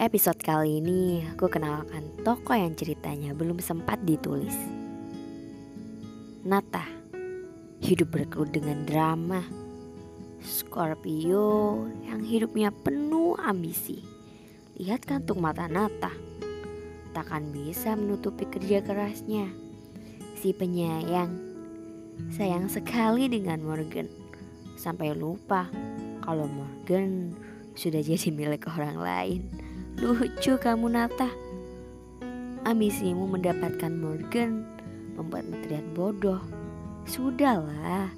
Episode kali ini aku kenalkan tokoh yang ceritanya belum sempat ditulis. Nata, hidup berkelut dengan drama. Scorpio yang hidupnya penuh ambisi. Lihat kantung mata Nata. Takkan bisa menutupi kerja kerasnya. Si penyayang sayang sekali dengan Morgan. Sampai lupa kalau Morgan sudah jadi milik orang lain. Lucu kamu Nata. Ambisimu mendapatkan Morgan membuatmu terlihat bodoh. Sudahlah,